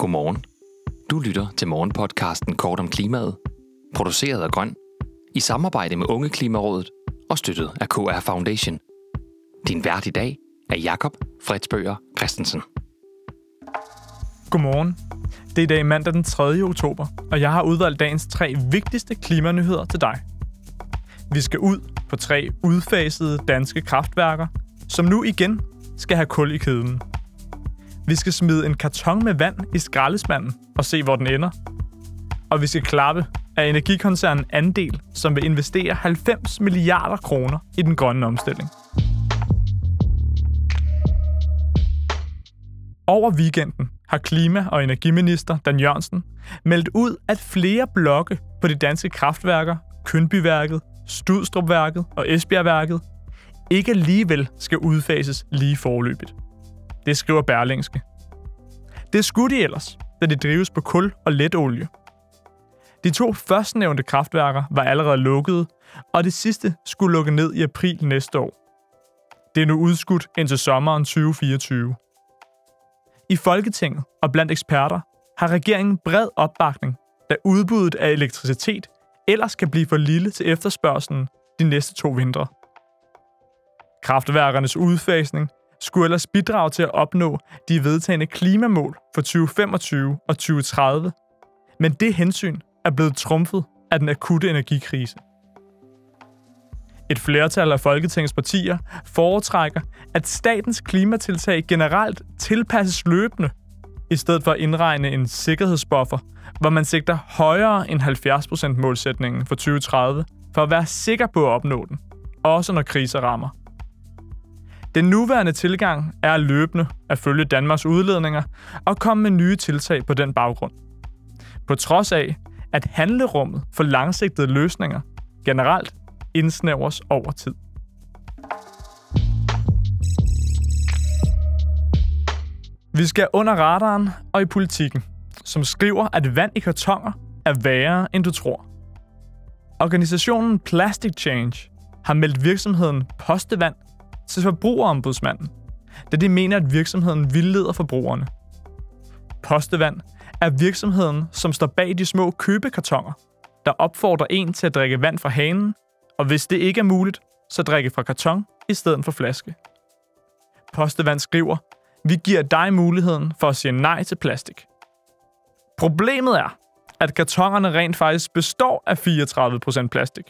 Godmorgen. Du lytter til morgenpodcasten Kort om klimaet, produceret af Grøn, i samarbejde med Unge Klimarådet og støttet af KR Foundation. Din vært i dag er Jakob Fredsbøger Christensen. Godmorgen. Det er i dag mandag den 3. oktober, og jeg har udvalgt dagens tre vigtigste klimanyheder til dig. Vi skal ud på tre udfasede danske kraftværker, som nu igen skal have kul i kæden. Vi skal smide en karton med vand i skraldespanden og se, hvor den ender. Og vi skal klappe af energikoncernen Andel, som vil investere 90 milliarder kroner i den grønne omstilling. Over weekenden har klima- og energiminister Dan Jørgensen meldt ud, at flere blokke på de danske kraftværker, Kønbyværket, Studstrupværket og Esbjergværket, ikke alligevel skal udfases lige forløbigt. Det skriver Berlingske. Det skulle de ellers, da de drives på kul og letolie. De to førstnævnte kraftværker var allerede lukkede, og det sidste skulle lukke ned i april næste år. Det er nu udskudt indtil sommeren 2024. I Folketinget og blandt eksperter har regeringen bred opbakning, da udbuddet af elektricitet ellers kan blive for lille til efterspørgselen de næste to vintre. Kraftværkernes udfasning skulle ellers bidrage til at opnå de vedtagende klimamål for 2025 og 2030, men det hensyn er blevet trumfet af den akutte energikrise. Et flertal af Folketingets partier foretrækker, at statens klimatiltag generelt tilpasses løbende, i stedet for at indregne en sikkerhedsbuffer, hvor man sigter højere end 70% målsætningen for 2030, for at være sikker på at opnå den, også når kriser rammer. Den nuværende tilgang er løbende at følge Danmarks udledninger og komme med nye tiltag på den baggrund. På trods af, at handlerummet for langsigtede løsninger generelt indsnævres over tid. Vi skal under radaren og i politikken, som skriver, at vand i kartonger er værre, end du tror. Organisationen Plastic Change har meldt virksomheden Postevand til forbrugerombudsmanden, da de mener, at virksomheden vildleder forbrugerne. Postevand er virksomheden, som står bag de små købekartoner, der opfordrer en til at drikke vand fra hanen, og hvis det ikke er muligt, så drikke fra karton i stedet for flaske. Postevand skriver, vi giver dig muligheden for at sige nej til plastik. Problemet er, at kartongerne rent faktisk består af 34% plastik.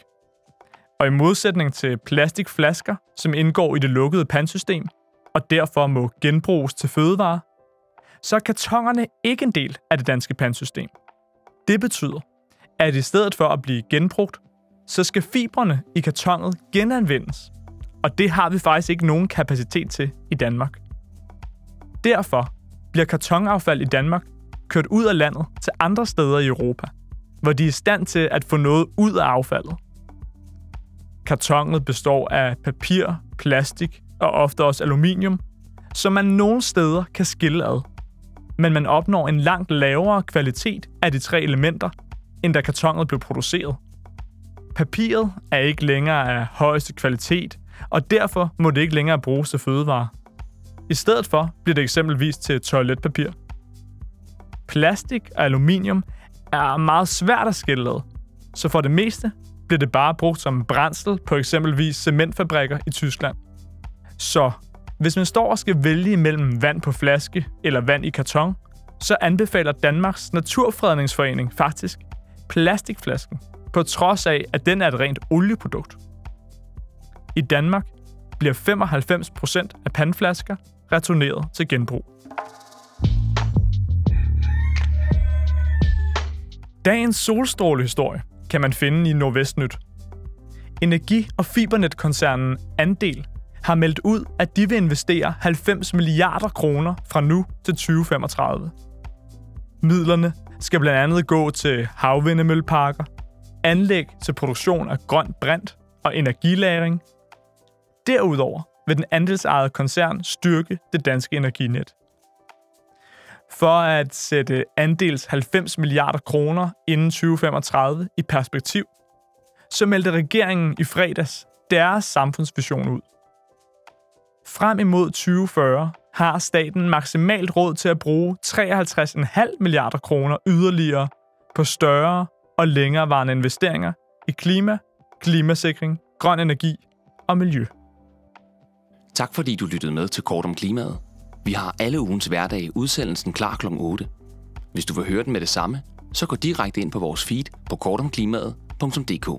Og i modsætning til plastikflasker, som indgår i det lukkede pansystem, og derfor må genbruges til fødevarer, så er kartongerne ikke en del af det danske pansystem. Det betyder, at i stedet for at blive genbrugt, så skal fibrene i kartonet genanvendes. Og det har vi faktisk ikke nogen kapacitet til i Danmark. Derfor bliver kartonaffald i Danmark kørt ud af landet til andre steder i Europa, hvor de er i stand til at få noget ud af affaldet. Kartonet består af papir, plastik og ofte også aluminium, som man nogle steder kan skille ad. Men man opnår en langt lavere kvalitet af de tre elementer, end da kartonet blev produceret. Papiret er ikke længere af højeste kvalitet, og derfor må det ikke længere bruges til fødevarer. I stedet for bliver det eksempelvis til toiletpapir. Plastik og aluminium er meget svært at skille ad, så for det meste bliver det bare brugt som brændsel på eksempelvis cementfabrikker i Tyskland. Så hvis man står og skal vælge mellem vand på flaske eller vand i karton, så anbefaler Danmarks Naturfredningsforening faktisk plastikflasken, på trods af, at den er et rent olieprodukt. I Danmark bliver 95% af pandflasker returneret til genbrug. Dagens solstrålehistorie kan man finde i Nordvestnyt. Energi- og fibernetkoncernen Andel har meldt ud, at de vil investere 90 milliarder kroner fra nu til 2035. Midlerne skal blandt andet gå til havvindemølleparker, anlæg til produktion af grønt brint og energilagring. Derudover vil den andelsejede koncern styrke det danske energinet. For at sætte andels 90 milliarder kroner inden 2035 i perspektiv, så meldte regeringen i fredags deres samfundsvision ud. Frem imod 2040 har staten maksimalt råd til at bruge 53,5 milliarder kroner yderligere på større og længerevarende investeringer i klima, klimasikring, grøn energi og miljø. Tak fordi du lyttede med til Kort om Klimaet. Vi har alle ugens hverdag udsendelsen klar kl. 8. Hvis du vil høre den med det samme, så gå direkte ind på vores feed på kortomklimaet.dk.